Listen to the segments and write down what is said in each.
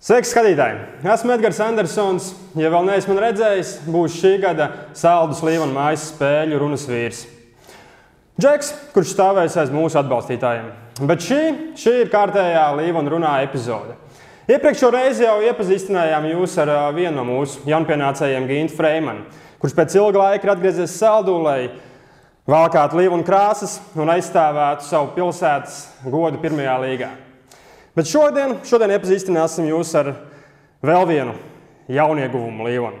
Sveiks, skatītāji! Esmu Edgars Andersons. Ja vēl neesmu redzējis, būšu šī gada Saldus Līvana mājas spēļu runas vīrs. Džeks, kurš stāvēs aiz mūsu atbalstītājiem. Bet šī, šī ir kārtējā Līvana runā epizode. Iepriekšējā reizē jau iepazīstinājām jūs ar vienu no mūsu jaunpienācējiem, Gintu Freimanu, kurš pēc ilga laika ir atgriezies Saldū, lai valkātu Līvana krāsas un aizstāvētu savu pilsētas godu pirmajā līgā. Bet šodien, šodien iepazīstināsim jūs ar vēl vienu jaunieguvumu Līvanu.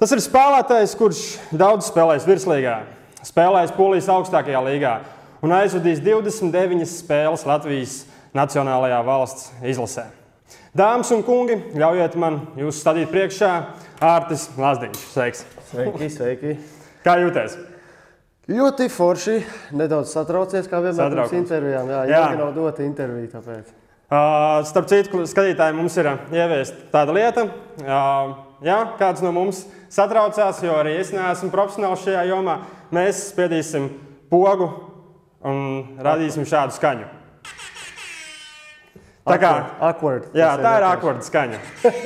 Tas ir spēlētājs, kurš daudz spēlējis virslīgā, spēlējis Polijas augstākajā līgā un aizvadījis 29 spēles Latvijas Nacionālajā valsts izlasē. Dāmas un kungi, ļaujiet man jūs stādīt priekšā Ārtis Lazdiņš. Sveiks! Sveiki, sveiki! Kā jūties? Ļoti forši. Nedaudz satraucies, kā vienmēr pirms intervijām. Jā, Jā. jā. nav dota intervija. Tāpēc. Starp citu, skatītāji, mums ir ieviesta tāda lieta. Jā, kāds no mums satraucās, jo arī es neesmu profesionāls šajā jomā. Mēs spiedīsim pogu un radīsim šādu skaņu. Tā kā, Awkward. jā, tā ir akkorda skaņa.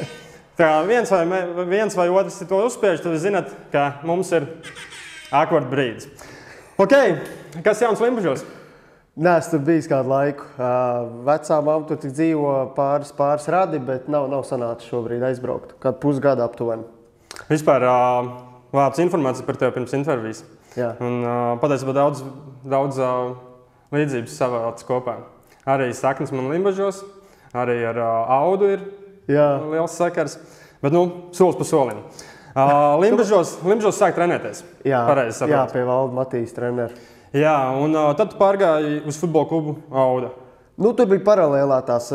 Tā kā viens vai, viens vai otrs to uzspiež, tad jūs zināt, ka mums ir akkorda brīdis. Okay. Kas jauns Limbaģos? Nē, es tur biju kādu laiku. Vecā mamma tur dzīvo pāris, pāris radi, bet nav, nav sanācis šobrīd aizbraukt. Kādu pusgadu aptuveni. Vispār vāc informāciju par tevi pirms intervijas. Un patiesībā daudz, daudz līdzības savāc kopā. Arī saknes man limbažos, arī ar audu ir Jā. liels sakars. Bet nu, solis pa solim. Limbažos, limbažos sāk trenēties. Jā, Pareizi jā pie valda Matīs treneris. Jā, un uh, tad tu pārgāji uz futbola klubu auda. Nu, tur bija paralēlā tās,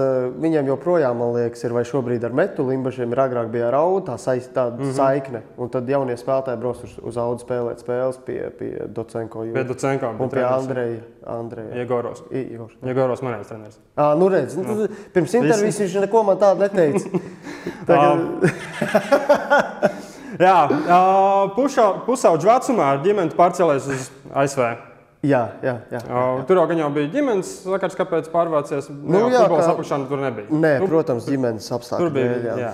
viņiem joprojām, man liekas, ir vai šobrīd ar metu limbažiem, ir agrāk bija ar audu, tā saist, Mhm. mm -hmm. saikne. Un tad jaunie spēlētāji brauc uz, uz audu spēlēt spēles pie, pie Docenko. Pie Docenko. Un pie Andreja. Andreja. Iegoros. I- Igors. Iegoros manējais treneris. À, nu redz, nu, tad pirms intervijas viņš neko man tādu neteica. Tagad, Jā, pusauģu vecumā ar ģimeni tu pārcēlies uz ASV. Jā, jā, jā. Uh, tur jau gan jau bija ģimenes sakars, kāpēc pārvācies. Nu, jā, jā, futbola kā- sapušana tur nebija. Nē, nu, protams, ģimenes apstākļi. tur bija. jā. Jā.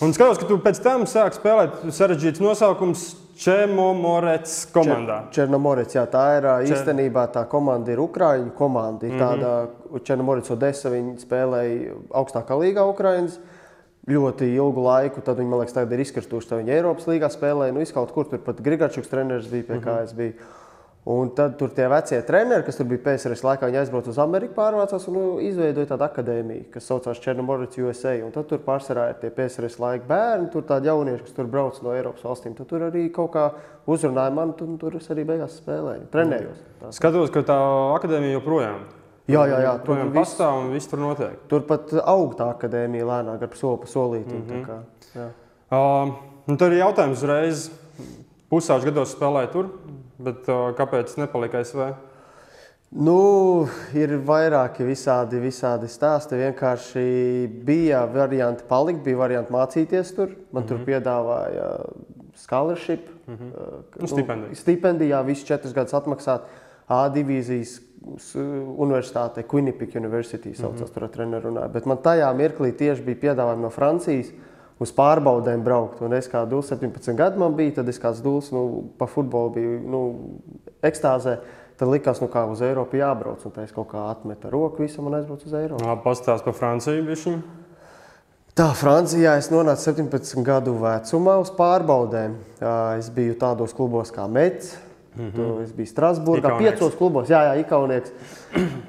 Un skatos, ka tu pēc tam sāki spēlēt sarežģīts nosaukums Čemomorets komandā. Černomorets, jā, tā ir ā, īstenībā tā komanda, ir Ukrāņu komanda. Mhm. Ir tāda Černomorets Odessa, viņi spēlēja augstākā līgā Ukraiņas. Ļoti ilgu laiku, tad viņi, man liekas, tagad ir izkrituši. Tad viņi Eiropas līgā spēlēja, nu, izkaut kur tur pat Grigačuks treneris bija, pie Mhm. kā es biju. Un tad tur tie vecie treneri, kas tur bija PSRS laikā, viņi aizbrauca uz Ameriku, pārvācās un nu, izveidoja tādu akadēmiju, kas saucās Černomorets USA. Un tad tur pārsvarā ir tie PSRS laika bērni, tur tādi jaunieši, kas tur brauc no Eiropas valstīm. Tad tur arī kaut kā uzrunāja mani, un tur es arī beigās spēlēju, trenējos. Tā. Skatos, ka tā akadēmija joprojām Jā, jā, jā, tur viss- pastāv un viss tur notiek. Tur pat aug tā akadēmija lēnāk, ar soli pa solītam. Mhm. Mm -hmm. jā. Uh, un tad ir jautājums uzreiz. Pusauģu gados spēlēja tur, bet kāpēc nepalika ASV? Nu, ir vairāki visādi, visādi stāsti. Vienkārši bija varianti palikt, bija varianti mācīties tur. Man mm -hmm. tur piedāvāja scholarship, mm -hmm. Nu, stipendiju. stipendijā visu četrus gadus atmaksāt. A divīzijas universitātē, Quinnipic University, saucās, mm -hmm. tur ar treneru runāja. Bet man tajā mirklī tieši bija piedāvājumi no Francijas uz pārbaudēm braukt. Un es kā dūls 17 gadu man bija, tad es kā dūls nu, pa futbolu biju nu, ekstāzē. Tad likās, nu, kā uz Eiropu jābrauc. Un tā es kaut kā atmetu roku visam un aizbraucu uz Eiropu. Pastāst par Franciju. Bišķiņ. Tā Francijā es nonācu 17 gadu vecumā uz pārbaudēm. Es biju tādos klubos kā Mets. Mm -hmm. Es biju Ikaunieks. piecos klubos, jā, jā, Ikaunieks.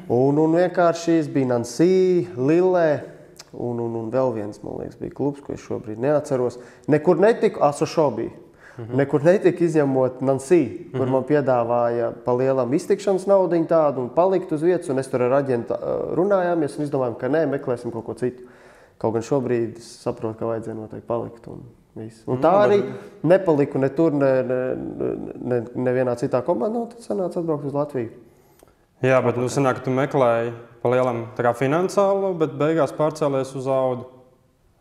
Un, un vienkārši es biju Nansī, Lillē. Un, un, un vēl viens, man liekas, bija klubs, ko es šobrīd neatceros. Nekur netiku, Asošobī. Mm -hmm. Nekur netika izņemot Nansī, kur mm -hmm. man piedāvāja pa lielam iztikšanas naudu tādu un palikt uz vietas. Es tur ar aģentu runājāmies un izdomājām, ka nē, meklēsim kaut ko citu. Kaut gan šobrīd es saprotu, ka vajadzēja noteikti palikt. Un, viss. un tā arī nepaliku ne tur, ne, ne, ne, nevienā citā komandā. Tad sanāca atbraukt uz Latviju. Jā, bet nu, sanāk, tu meklēji pa lielam tā kā finansiālu, bet beigās pārcēlies uz audu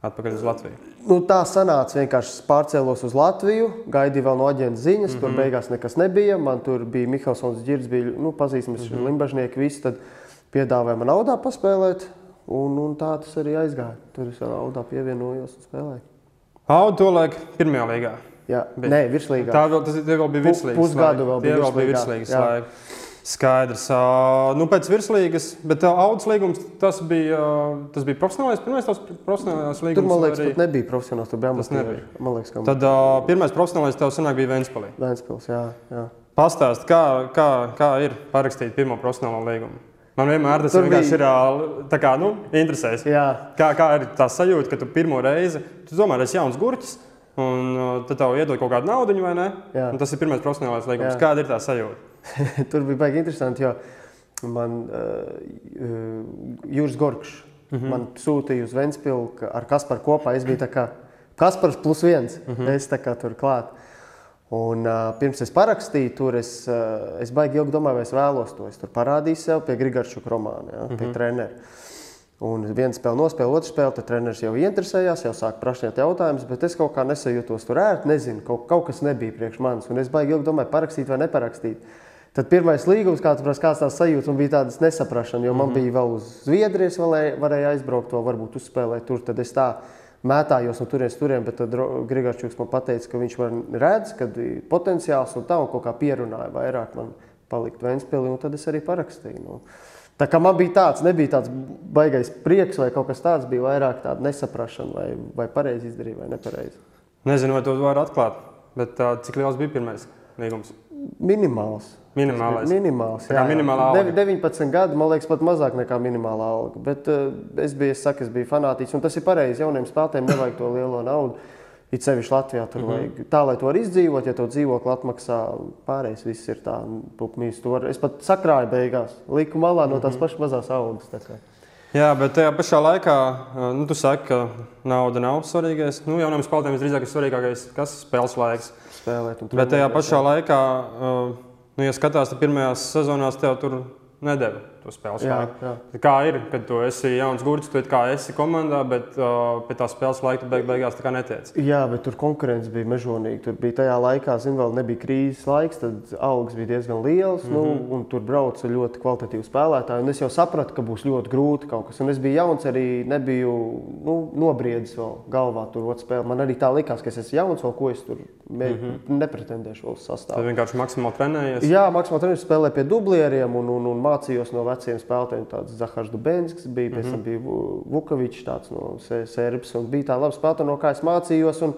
atpakaļ uz Latviju. Nu, tā sanāca vienkārši pārcēlos uz Latviju, gaidīju vēl no aģenta ziņas, mm -hmm. tur beigās nekas nebija. Man tur bija Mihāls Girds, bija nu, pazīstams mm -hmm. limbažnieki, visi tad piedāvāja man naudā paspēlēt. Un, un tā tas arī aizgāja. Tur es Audā pievienojos un spēlēju. Audu to laik pirmajā līgā. Jā, Bet Nē, virslīgā. Tā vēl, tas, vēl bija virslīgas. pusgadu vēl bija vēl bija laiki. Skaidrs. Nu, pēc virslīgas, bet Audus līgums tas bija, tas bija profesionālais. Pirmais tavs profesionālais līgums. Tur, man liekas, arī- nebija profesionāls. Tur bija Tas amatieri. nebija. Man liekas, ka Tad uh, pirmais profesionālais tev sanāk bija Ventspēlī. Vēnspils, jā, jā. Pastāst, kā, kā, kā ir parakstīt pirmo profesionālo līgumu. Man vienmēr tas vienkārši bija- ir tā kā, nu, interesēs. jā. Kā, kā ir tā sajūta, ka tu pirmo reizi, tu domā, ka esi jauns gurķis, un tad tev iedod kaut kādu naudu, vai ne? Tas ir pirmais profesionālais līgums. Jā. Kāda ir tā sajūta? Tur bija baigi interesanti, jo man uh, Juris Gorkšs mm -hmm. man sūtīja uz Ventspilu ka ar Kasparu kopā. Es biju tā kā Kaspars plus viens. Mm -hmm. Es tā kā tur klāt. Un, uh, pirms es parakstīju, tur es, uh, es baigi ilgi domāju, vai es vēlos to. Es tur parādīju sev pie Grigārčuka romāna, ja, pie mm -hmm. treneru. Un viena spēle nospēlēja, otra spēle, tad treneris jau interesējās, jau sāka prasīt jautājumus, bet es kaut kā nesajūtos tur ērti, nezinu, kaut, kaut kas nebija priekš manis. Un es baigi ilgi domāju, parakstīt vai neparakstīt. Tad pirmais līgums, kāds prasa, kāds tās sajūtas, un bija tādas nesaprašanas, jo man mm -hmm. bija vēl uz Zviedrijas, varēja, aizbraukt, to varbūt uzspēlēt tur. Tad es tā mētājos no turienes turien, bet tad Grigārčuks man teica, ka viņš redz, ka ir potenciāls un tā, un kaut kā pierunāja vairāk man palikt Ventspilī, un tad es arī parakstīju. Nu. Tā kā man bija tāds, nebija tāds baisais prieks vai kaut kas tāds, bija vairāk tāda nesaprašana, vai, vai pareizi izdarīja vai nepareizi. Nezinu, vai to var atklāt, bet uh, cik liels bija pirmais līgums? Minimāls. Minimālais. Minimāls. Kā minimālā alga. Devi- 19 gadi, man liekas, pat mazāk nekā minimālā alga. Bet uh, es biju, es saku, es biju fanātiķis, un tas ir pareizi. Jauniem spēlētājiem nevajag to lielo naudu. It sevišķi Latvijā tur mm. -hmm. vajag tā, lai to var izdzīvot, ja to dzīvokli atmaksā pārējais, viss ir tā, pupmīs. To var- Es pat sakrāju beigās, liku malā no tās pašas mazās algas. tā kā. Jā, bet tajā pašā laikā, uh, nu, tu saki, ka nauda nav svarīgais. Nu, jaunam spēlētājam visdrīzāk ir svarīgākais, kas ir spēles laiks. Spēlēt un Bet tajā pašā jā. laikā, uh, nu, ja skatās, tad pirmajās sezonās tev tur nedēļa to spēles Jā, laiku. jā. Kā ir, kad tu esi jauns gurķis, tu kā esi komandā, bet uh, pie tā spēles laika beig, beigās tā kā netiec. Jā, bet tur konkurence bija mežonīga. Tur bija tajā laikā, zinu, vēl nebija krīzes laiks, tad algas bija diezgan lielas. Mm -hmm. nu, un tur brauca ļoti kvalitatīvi spēlētāji. Un es jau sapratu, ka būs ļoti grūti kaut kas. Un es biju jauns, arī nebiju nu, nobriedis vēl galvā tur otru spēli. Man arī tā likās, ka es esmu jauns, vēl ko es tur mm -hmm. nepretendēšu vēl uz Tad sastāvā. vienkārši maksimāli trenējies. Jā, maksimāli treniņš spēlēja pie dublieriem un, un, un mācījos no veciem spēlētājiem. Tāds Zahars Dubensks bija, pēc tam bija Vu- Vukovičs, tāds no Se- Serbijas. un Bija tā laba spēlētāja, no kā es mācījos. Un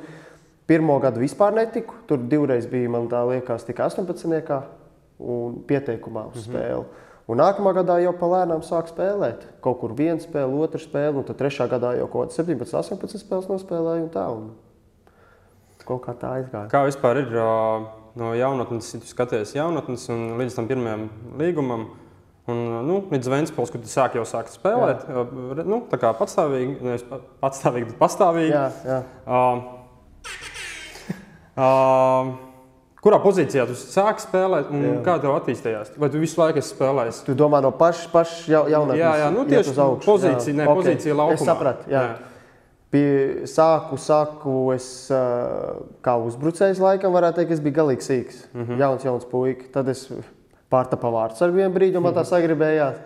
pirmo gadu vispār netiku. Tur divreiz bija, man tā liekas, tikai 18. un pieteikumā uz spēli. Un nākamā gadā jau palēnām sāk spēlēt. Kaut kur viena spēle, otra spēle, un tad trešā gadā jau kaut kādas 17, 18 spēles nospēlēju. un Tā, un kaut kā tā aizgāja. Kā vispār ir no jaunatnes, ja tu skaties jaunatnes un līdz tam pirmajam līgumam? Un, nu, līdz Vēnspils, kur tu sāki jau sākt spēlēt, re- nu, tā kā patstāvīgi, nevis pa- patstāvīgi, bet pastāvīgi. Jā, jā. Uh, uh, kurā pozīcijā tu sāki spēlēt un Jā. kā tev attīstījās? Vai tu visu laiku esi spēlējis? Tu domā no pašas paš jaunatnes? Jā, jā, nu tieši augšu, pozīcija, jā. ne, Ok, pozīcija laukumā. Es sapratu, jā. jā. Pie sāku, sāku es kā uzbrucējs, laikam, varētu teikt, es biju galīgi sīgs. Mm -hmm. Jauns, jauns puika. Tad es pārtapa vārds ar vienu brīdi, man tā sagribējās.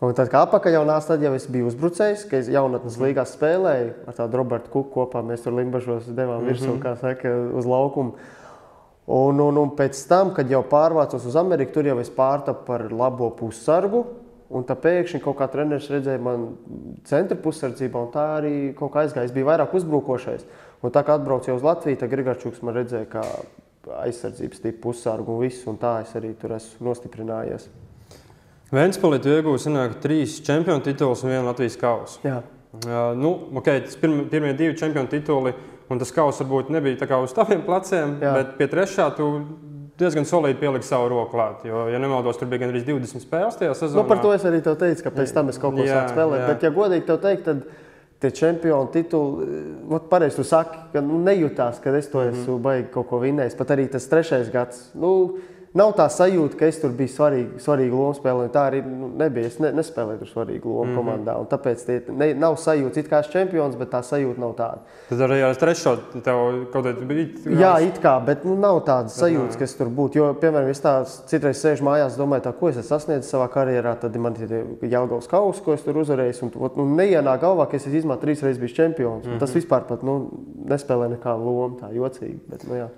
Un tad, kā apakā jau nāca, tad jau es biju uzbrucējs, ka es jaunatnes līgā spēlēju ar tādu Robertu Kuku kopā. Mēs tur limbažos devām virsū, kā saka, uz laukumu. Un, un, un pēc tam, kad jau pārvācos uz Ameriku, tur jau es pārtapu par labo pussargu. Un tā pēkšņi kaut kā treneris redzēja man centra pussardzībā, un tā arī kaut kā aizgāja. Es biju vairāk uzbrukošais. Un tā kā atbraucu jau uz Latviju, tad Grigārčuks man redzēja, kā aizsardzības tipu pussargu un visu, un tā es arī tur esmu nostiprinājies. Vēnspilī tu iegūsi sanāk, trīs čempionu titulus un vienu Latvijas kausu. Jā. Uh, nu, okay, tas pirmi, pirmie divi čempionu tituli, un tas kauss varbūt nebija tā kā uz taviem pleciem, Jā. bet pie trešā tu diezgan solīdi pieliki savu roku klāt. Jo, ja nemaldos, tur bija gandrīz 20 spēles tajā sezonā. Nu, par to es arī te teicu, ka pēc tam es kaut ko sāku spēlēt. jā. Bet, ja godīgi te teikt, tad tie čempionu tituli, ot, pareizi tu saki, ka nu, nejūtās, ka es to esmu mm -hmm. baigi kaut ko vinnējis. Pat arī tas trešais gads. Nu, nav tā sajūta, ka es tur biju svarīga, svarīga loma spēlējot. Tā arī nu, nebija. Es ne, nespēlēju tur svarīgu lomu mm -hmm. komandā. Tāpēc tie, ne, nav sajūta, it kā es čempions, bet tā sajūta nav tāda. Tad arī ar trešo tev kaut kādā bija. Jā, it kā, bet nu, nav tādas sajūtas, kas tur būtu. Jo, piemēram, es tā citreiz sēžu mājās, domāju, tā, ko es esmu sasniedzis savā karjerā. Tad man ir tie Jālgavas kausi, ko es tur uzvarēju. Un ot, nu, neienāk galvā, ka es esmu trīs reizes bijis čempions. Mm -hmm. Tas vispār pat, nu, nespēlē nekādu lomu. Tā jocīgi. Bet, nu, jā.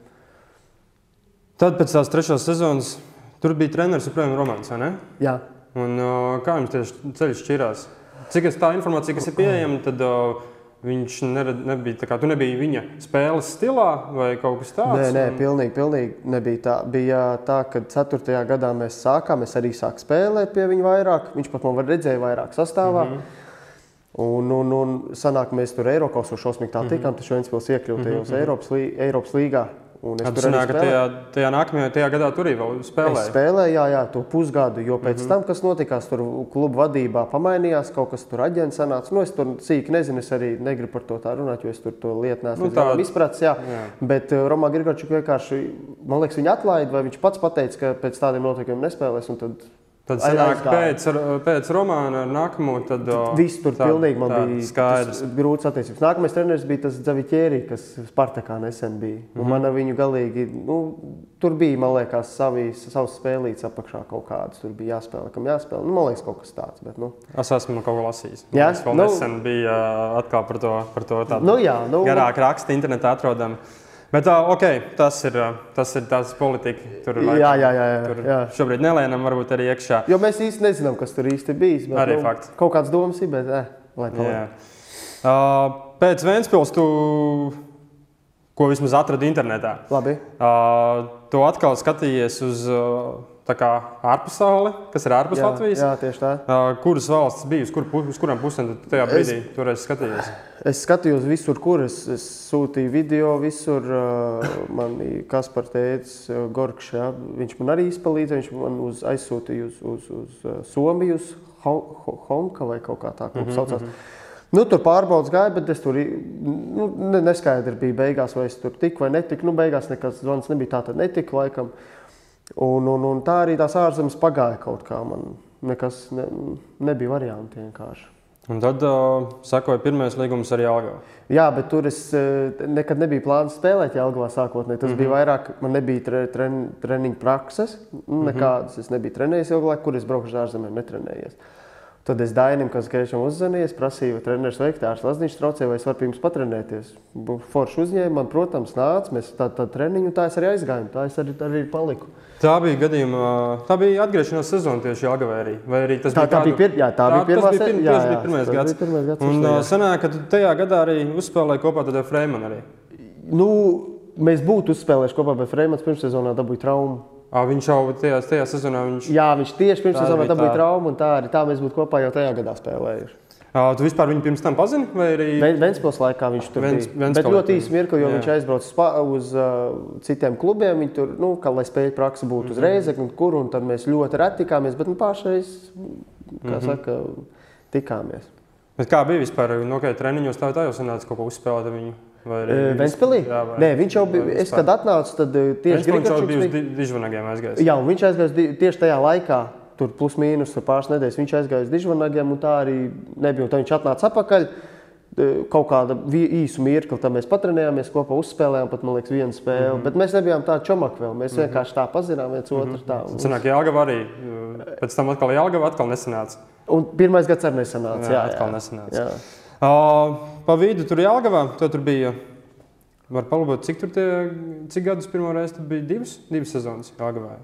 Tad pēc tās trešās sezonas tur bija treneris joprojām Romanis. vai ne? jā. Un, kā jums tieši ceļš šķirās? Cik es tā informācija, kas ir pieejama, tad viņš nered, nebija tā kā tu nebija viņa spēles stilā vai kaut kas tāds? Nē, nē, pilnīgi, pilnīgi nebija tā. Bija tā, ka 4. gadā mēs sākām, es arī sāku spēlēt pie viņa vairāk. Viņš pat man redzēja vairāk sastāvā. Mm. -hmm. Un, un, un sanāk, mēs tur Eiropas šausmīgi tā tikām, taču Ventspils tajos mm -hmm. Eiropas, lī, Eiropas līgā. Un es Tad tur arī spēlēju. tajā, tajā nākamajā tajā gadā tur arī vēl Es spēlēju, jā, jā, to pusgadu, jo pēc mm. -hmm. tam, kas notikās tur kluba vadībā, pamainījās kaut kas tur aģents sanāca. Nu, es tur sīki nezinu, es arī negribu par to tā runāt, jo es tur to lietu neesmu Nu, tā- izpratis. Jā. Jā. Bet uh, Romā Grigorčuk vienkārši, man liekas, viņa atlaida, vai viņš pats pateica, ka pēc tādiem notikumiem nespēlēs. un Tad Tad sanāk, pēc, pēc romāna ar nākamo. Tad, uh, viss tur tā- pilnīgi man tā, bija skaidrs. tas grūts attiecības. Nākamais treneris bija tas Zaviķēri, kas Spartakā nesen bija. Mm. -hmm. Man ar viņu galīgi, nu, tur bija, man liekas, savi, savas spēlītas apakšā kaut kādas. Tur bija jāspēlē, kam jāspēlē. Nu, man liekas, kaut kas tāds. Bet, nu. Es esmu kaut ko lasījis. Jā? Vēl Nu- nesen biju uh, atkal par to, par to tādu Nu, jā, nu, garāku rakstu internetā atrodam. Bet uh, okay, tas ir tas ir tās politika. Tur Jā, jā, jā, jā, tur jā. šobrīd nelēnām, varbūt arī iekšā. Jo mēs īsti nezinām, kas tur īsti bijis. Bet, Arī nu, fakts. Kaut kādas domas ir, bet eh, lai paliek. Uh, pēc Vēnspils tu, ko vismaz atradi internetā, Labi. uh, tu atkal skatījies uz uh, tā kā ārpasauli, kas ir ārpus Jā, Latvijas. jā, tieši tā. Uh, kuras valsts bija, uz, kur, uz kurām pusēm tu tajā brīdī es... tur esi skatījies? Es skatījos visur, kur es, es sūtīju video, visur uh, man Kaspars teica, Gorkšs, ja, viņš man arī izpalīdzēja, viņš man uz, aizsūtīja uz, uz, uz uh, Somiju, uz Ho- Ho- Honka vai kaut kā tā, kā mm -hmm. saucās. Nu, tur pārbaudas gāja, bet es tur nu, ne, neskaidri bija beigās, vai es tur tiku vai netiku. Nu, beigās nekas zvans nebija, tā tad netiku laikam. Un, un, un tā arī tās ārzemes pagāja kaut kā. Man nekas ne, nebija varianti vienkārši. Un tad uh, sakoja pirmais līgums ar Jālgavu. Jā, bet tur es eh, nekad nebiju plāns spēlēt Jālgavā sākotnēji. Tas mm -hmm. bija vairāk, man nebija tre, tren, treniņu prakses, nu, nekādas. Es nebiju trenējies ilgu laiku, kur es braucu uz ārzemēm, netrenējies. Tad es Dainim, kas gaišam uzzvanīju, prasīju, vai treneris veiktārs Lazniņš traucēja, vai es varu pie jums patrenēties. Forši uzņēma, man, protams, nāca, mēs tādu tā treniņu, tā es arī aizgāju, tā es arī, arī paliku. Tā bija gadījuma, tā bija atgriešanās sezona tieši Jālgavā arī. Vai arī tas Tā, tā bija, pir, jā, tā bija pirmā tas bija, se- pirm, jā, jā, bija pirmais gads. bija pirmais gads, Un uh, bija. sanāk, ka tu tajā gadā arī uzspēlēji kopā ar Freimanu arī. Nu, mēs būtu uzspēlējuši kopā, bet Freimans pirmssezonā dabūja traumu. Ā, viņš jau tajā, tajā sezonā viņš... Jā, viņš tieši pirms bija dabūja traumu, un tā arī tā mēs būtu kopā jau tajā gadā spēlējuši. Uh, tu vispār viņu pirms tam pazini? Arī... Ventspils laikā viņš tur Vents- bija. Ventspilī Bet ļoti īsi mirkli, jo Jā. viņš aizbrauca uz, uh, citiem klubiem. Viņi tur, nu, kā lai spēļu praksa būtu Mhm. uz Reizeknu, kur, un tad mēs ļoti reti tikāmies, bet nu, pašreiz, kā Mhm. saka, tikāmies. Bet kā bija vispār? Okay, treniņos tā, tā jau sanāca kaut ko uzspēlēt viņu. Vai- Nē, viņš jau bija, es kad atnācu, tad tieši Grigačuks bija dižvanagiem aizgājis. Jā, un viņš di- tieši tajā laikā. Tur plus mīnus pāris nedēļas viņš aizgāja uz dižvanagiem, un tā arī nebija. Un Tad viņš atnāca atpakaļ. Kaut kāda īsu mirkli, tad mēs patrenējāmies kopā, uzspēlējām pat, man liekas, vienu spēli. Mm -hmm. Bet mēs nebijām tādi čomaki vēl. Mēs mm -hmm. vienkārši tā pazinām viens otru. Mm -hmm. Tad sanāk, Jālgava arī. Pēc tam atkal Jālgava atkal nesanāca. Un pirmais gads arī nesanāca. Jā, Jā, atkal jā. nesanāca. jā. Pa vidu tur Jālgavā, to tur bija. Var palabot, cik tur tie, cik gadus pirmo reizi tur bija divas, divas sezonas Jālgavā.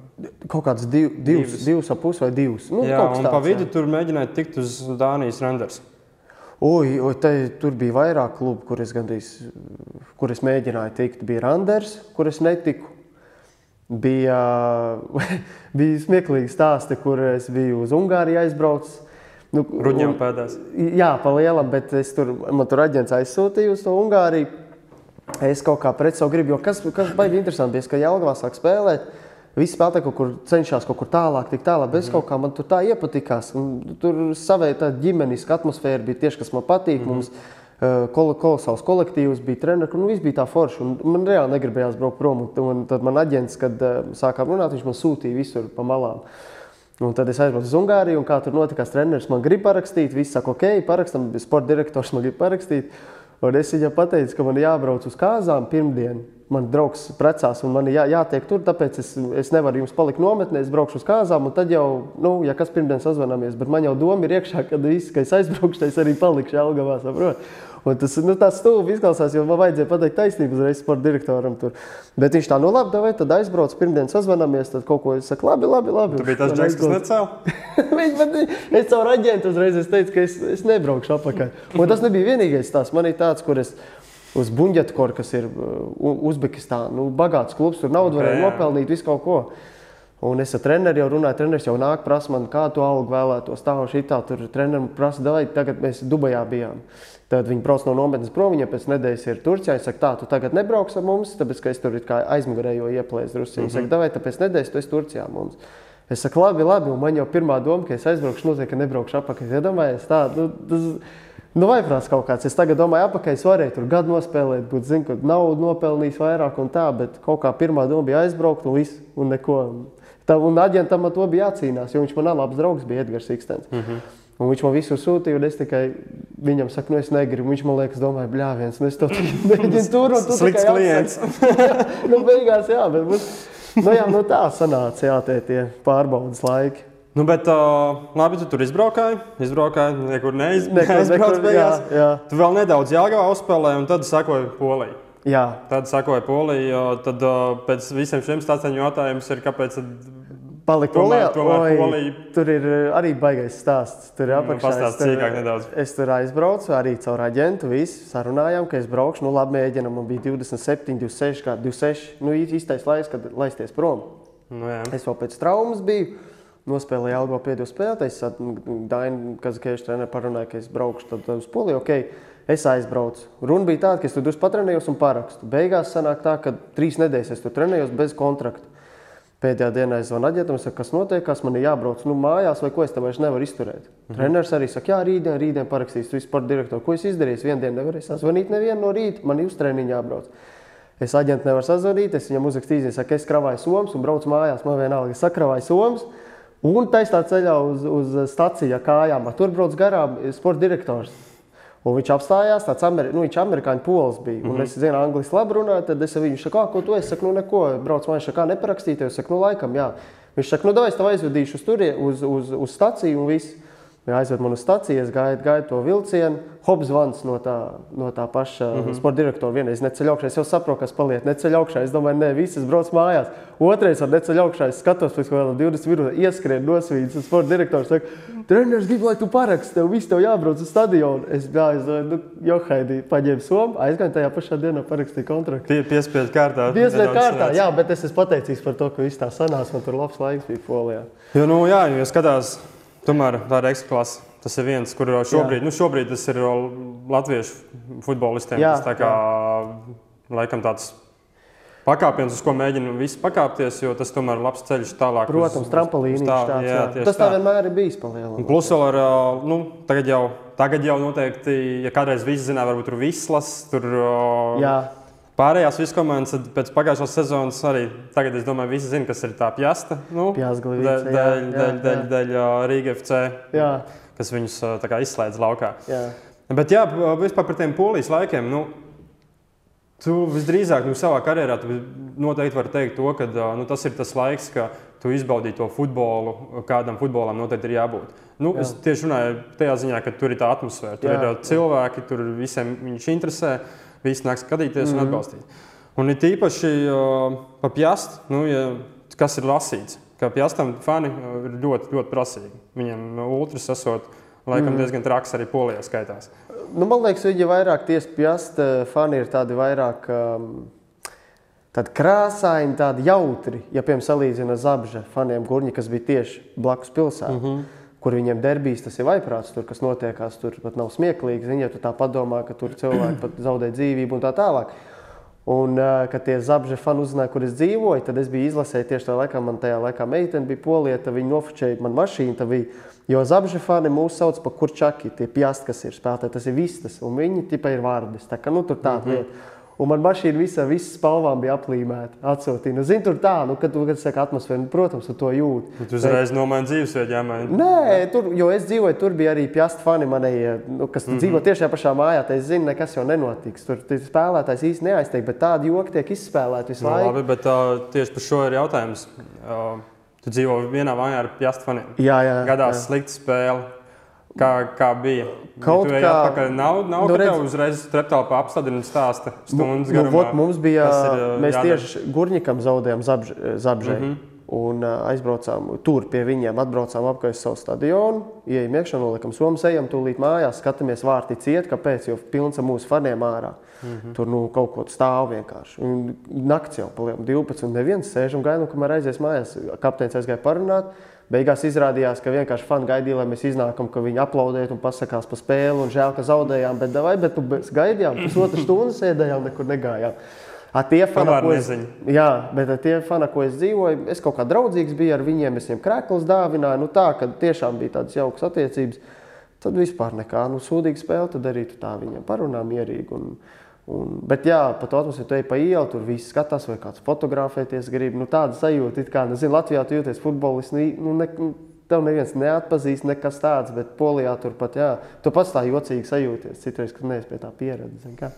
Kaut kāds div, divs, Divas. divs ap pusi vai divs. Nu, Jā, un pa tāds, vidu jā. tur mēģināja tikt uz Dānijas Randers. Oi, oi, te, tur bija vairāk klubu, kur es, gandrīz, kur es mēģināju tikt. Bija Randers, kur es netiku. Bija, bija smieklīgi stāsti, kur es biju uz Ungāriju aizbraucis. Nu, un- pēdās. Jā, pa lielam, bet es tur, man tur aģents aizsūtīja uz to Ungāriju. Es kaut kā pret savu gribu, jo kas, kas baigi interesanti bija, ka Jālgavā sāk spēlēt. Visi spēlētāji kaut kur cenšas kaut kur tālāk, tik tālāk, bet es kaut kā man tur tā iepatikās. Tur savai tā ģimeniska atmosfēra bija tieši, kas man patīk. Mums Uh, kol kolosāls kolektīvs, bija treniņš, un viss bija tā forši. Un man reāli negribējās braukt prom. Un, tad man aģents, kad uh, sākām runāt, viņš man sūtīja visur pa malām. Un tad es aizbraucu uz Ungāriju, un kā tur notikās treniņš, man grib parakstīt. Visi saka, ok, parakstam, sporta direktors man grib parakstīt. Un es viņam pateicu, ka man jābrauc uz kāzām pirmdien. Man draugs precās, un man jā, jātiek tur, tāpēc es, es nevaru jums palikt nometnē. Es braukšu uz kāzām, un tad jau, nu, ja kas pirmdien sazvanāmies, bet man jau doma ir iekšā, kad viss, ka es aizbraukšu, es arī palikšu Elgavā, saprotu. Un tas nu, tāds stūvis izklausās, jo man vajadzēja pateikt taisnību uzreiz sporta direktoram. Tur. Bet viņš tā, nu labi, vai tad aizbrauc, pirmdien sazvanāmies, tad kaut ko es saku, labi, labi. labi. Tu biji tas džeks, kas man, es caur aģentu uzreiz es teicu, ka es, es nebraukšu apakaļ. Un tas nebija vienīgais tās. Man ir tāds, kur es uz Buņģetkoru, kas ir uh, Uzbekistāna, nu, bagāts klubs, tur naudu varēja nopelnīt, visu kaut ko. Un es ar treneriem jau runāju, treneris jau nāk, prasa man, kādu algu vēlētos. Tā un tā, tur treneris prasa, vai tagad mēs Dubajā bijām. Tad viņi brauc no nometnes prom, viņa pēc nedēļas ir Turcijā. Viņa saka, tā, tu tagad nebrauks ar mums, tāpēc, ka es tur aizmugurēju ieplēsu drusku. Viņa saka, vai tāpēc nedēļas tu esi Turcijā mums. Es saku, labi, labi, un man jau pirmā doma, ka es aizbraukšu, noteikti, ka nebraukšu apakaļ. Es domāju, tā, nu, tas, nu, vai prāts kaut kāds. Es tagad domāju, apakaļ es varēju tur gadu nospēlēt, būt, zinu, ka naudu nopelnījis vairāk un tā, bet kaut kā pirmā doma bija aizbraukt un viss, un neko. Tā, un aģentam ar to bija jācīnās, jo viņš man labs draugs bija Edgars Ikstens. Mm -hmm. Un viņš man visu sūtīja, un es tikai viņam saku, nu es negribu. Viņš man liekas, domāju, bļāviens, nu es to mēģinu tur un tur. Slikts klients. nu, beigās, jā, bet mums, nu, jā, nu tā sanāca, jā, tie, tie pārbaudas laiki. Nu, bet, uh, labi, tu tur izbraukāji. Izbraukāji, nekur neiz, Nekur, neizbrauc nekur, beigās. jā, jā. Tu vēl nedaudz Jāgavā uzspēlēji, un tad sakoja Polija. Jā, Tad sakoja Polija, tad uh, pēc visiem šiem stāstiem jautājums ir, kāpēc tad Palikt Tomēr- Polijā? tomēr Oi, Polija- Tur ir arī baigais stāsts. Tur ir Nu, apakšā. pastāsti es tur-. Es tur aizbraucu arī caur aģentu. Visi sarunājām, ka es braukšu. Nu, labi, mēģinām. Man bija 27, 26, kā 26. Nu, īstais laiks, kad laisties prom. Nu, jā. Es vēl pēc traumas biju. Nospēlēju Algo pēdējo spēli. Es ar Dainu Kazakēšu treneru parunāju, ka es braukšu tad uz Poliju. Okay. Es aizbraucu. Runa bija tāda, ka es tur drusku patrenējos un parakstu. Beigās sanāk tā, ka trīs nedēļas es tur trenējos bez kontrakta. Pēdējā dienā es zvanu aģentam, es saku, kas notiek, kas man ir jābrauc nu, mājās, vai ko es tam vairs nevaru izturēt. Mhm. Treneris arī saka, jā, rītdien, rītdien parakstīs visu sporta direktoru. Ko es izdarīju? Vienu dienu nevarēju sazvanīt nevienu no rīta, man ir uz treniņu jābrauc. Es aģentam nevaru sazvanīt, es viņam uzrakstīju, ka es kravāju somas un braucu mājās. Man vienalga, es sakravāju somas. Un taisnā ceļā uz, uz stāciju ar kājām. Tur brauc garām sporta direktors. Un viņš apstājās, tāds ameri, nu, viņš amerikāņu polis bija. Mm -hmm. Un es zinu, angliski labi runāju, tad es viņu saku, "Ā, ko tu esi? Saku, nu, neko, brauc man, viņš saka, "Ā, neparakstīties. Es saku, nu, laikam, jā. Viņš saka, nu, davai, es tev aizvedīšu uz turie, uz, uz, uz staciju un viss. Aizved mani uz stāciju, es gaidu, gaidu to vilcienu. Hobs zvans no tā, no tā paša mm -hmm. sporta direktora. Vienreiz neceļ augšā, es jau saprotu, kas paliek. Neceļ augšā, es domāju, nē, visas brauc mājās. Otrais ar neceļ augšā, es skatos pēc kaut kādiem 20 minūtēm, ieskrien nosvīdus. Sporta direktors saka, treneris grib, lai tu paraksti, tev viss tev jābrauc uz stadionu. Es gāju, nu, Johaidī, paņēmu somu, aizgāju tajā pašā dienā, parakstīju kontraktu. Pie, piespiedu kārtā. Piespiedu kārtā, sanāca. jā, bet es esmu pateicīgs par to, ka viss tā sanāca. Man tur labs laiks bija polijā. Jo, nu, jā, jo skatās, tomēr tā ir ekstraklasa. Tas ir viens, kur šobrīd, nu, šobrīd tas ir latviešu futbolistiem. Jā, tas tā kā laikam tāds pakāpiens, uz ko mēģina visi pakāpties, jo tas tomēr ir labs ceļš tālāk. Protams, trampolīns tā, tāds. jā, Jā, Tas tā tā. vienmēr ir bijis Un palielinājums. Plus vēl ar, nu, tagad jau, tagad jau noteikti, ja kādreiz visi zināja, varbūt tur vislas, tur Jā, pārējās visas komandas, tad pēc pagājušās sezonas arī tagad es domāju, visi zina, kas ir tā pjasta. Nu, Pjastgalvīca, dēļ, jā, dēļ, dēļ, dēļ, dēļ Rīga FC, jā, kas viņus tā kā izslēdz laukā. jā. Bet jā, vispār par tiem polijas laikiem. Nu, Tu visdrīzāk nu, savā karjerā noteikti vari teikt, to, ka nu, tas ir tas laiks, kad tu izbaudīji to futbolu, kādam futbolam noteikti ir jābūt. Nu, Jā. es tieši runāju tajā ziņā, ka tur ir tā atmosfēra, tur Jā, ir cilvēki, tur visiem viņš interesē, visi nāk skatīties Mhm. mm. un atbalstīt. Un it īpaši uh, pa pjastu, nu, ja, kas ir lasīts, ka pjastam fani ā, ir ļoti, ļoti prasīgi. Viņiem ultras esot laikam Mhm. mm. diezgan traks arī polijā skaitās. Nu, man liekas, viņi vairāk tieši pjasta fani ir tādi vairāk um, tādi krāsaini, tādi jautri. Ja, piemēram, salīdzina ar Zabža faniem Gurņi, kas bija tieši blakus pilsētā. Mm -hmm. Kur viņiem derbijas, tas ir vaiprāts, tur, kas notiekās, tur pat nav smieklīgi. Zini, ja tu tā padomā, ka tur cilvēki pat zaudē dzīvību un tā tālāk. Un, kad tie zabži fani uzzināja, kur es dzīvoju, tad es biju izlasējis tieši tajā laikā. Man tajā laikā meitene bija polieta, viņa nofočēja man mašīnu. Bija, jo zabži fani mūs sauc par kurčaki, tie pjasti, kas ir spēlētāji, tas ir vistas, un viņi tikai ir vārdis. Tā kā nu, tur tāda mm -hmm. lieta. Un man mašīna visā, visas spalvām bija aplīmēta. Atsūtīja. Nu, Zini, tur tā, nu, kad tu kad saki atmosfēru, nu, protams, tu to jūti. Tu uzreiz nomaini dzīvesvietu, jāmaina. Nē, tur, jo es dzīvoju, tur bija arī pjasta fani manēji, nu, kas mm -hmm. dzīvo tieši tajā pašā mājā. Tā es zinu, nekas jau nenotiks. Tur spēlētājs īsti neaizteik, bet tādi joki tiek izspēlēti visu Nu, laiku. labi, bet uh, tieši par šo ir jautājums. Uh, tu dzīvo vienā mājā ar pjastu faniem. Jā, jā. Gadās jā. slikta spēle. Kā, kā bija? Kaut ej kā- atpakaļ. Nav, nav Nu, nu, redz- uzreiz treptelpā apstādina un stāsta stundas Nu, garumā. vot, mums bija, ir, mēs jādara. tieši Gurņikam zaudējām zabž, zabžai. Mm. -hmm. Un aizbraucām tur pie viņiem, atbraucām apkārt savu stadionu, ieejam iekšā, noliekam somas, ejam tūlīt mājās, skatāmies vārti ciet, kāpēc, jo pilns ar mūsu faniem ārā. Mm. -hmm. Tur nu, kaut ko stāv vienkārši. Un nakts jau palielam 12, un neviens sēžam gaidām, kamēr aizies mājās. Kapteinis aizgāja parunāt. Beigās izrādījās, ka vienkārši fani gaidīja, lai mēs iznākam, ka viņi aplaudētu un pasakās par spēli. Un žēl, ka zaudējām, bet, vai, bet tu bez- gaidījām, pusotru stundu sēdējām, nekur negājām. A tie fani, ko es, neziņa. jā, bet tie fani, ko es dzīvoju, es kaut kā draudzīgs biju ar viņiem, es viņiem krēklus dāvināju. Nu, tā, ka tiešām bija tādas jaukas attiecības. Tad vispār nekā. Nu, sūdīga spēle, tad arī tu tā viņiem parunā mierīgi. Un, un, bet, jā, pat atmosfēra, tu ej pa ielu, tur viss skatās, vai kāds fotografēties grib. Nu, tāda sajūta, it kā, nezinu, Latvijā tu jūties futbolists. Nu, nu, ne, nu, tev neviens neatpazīst, nekas tāds, bet Polijā tur pat, jā, tu pats tā jocīgi sajūties. Citreiz, kad neesi pie tā pieredzes. zini kā.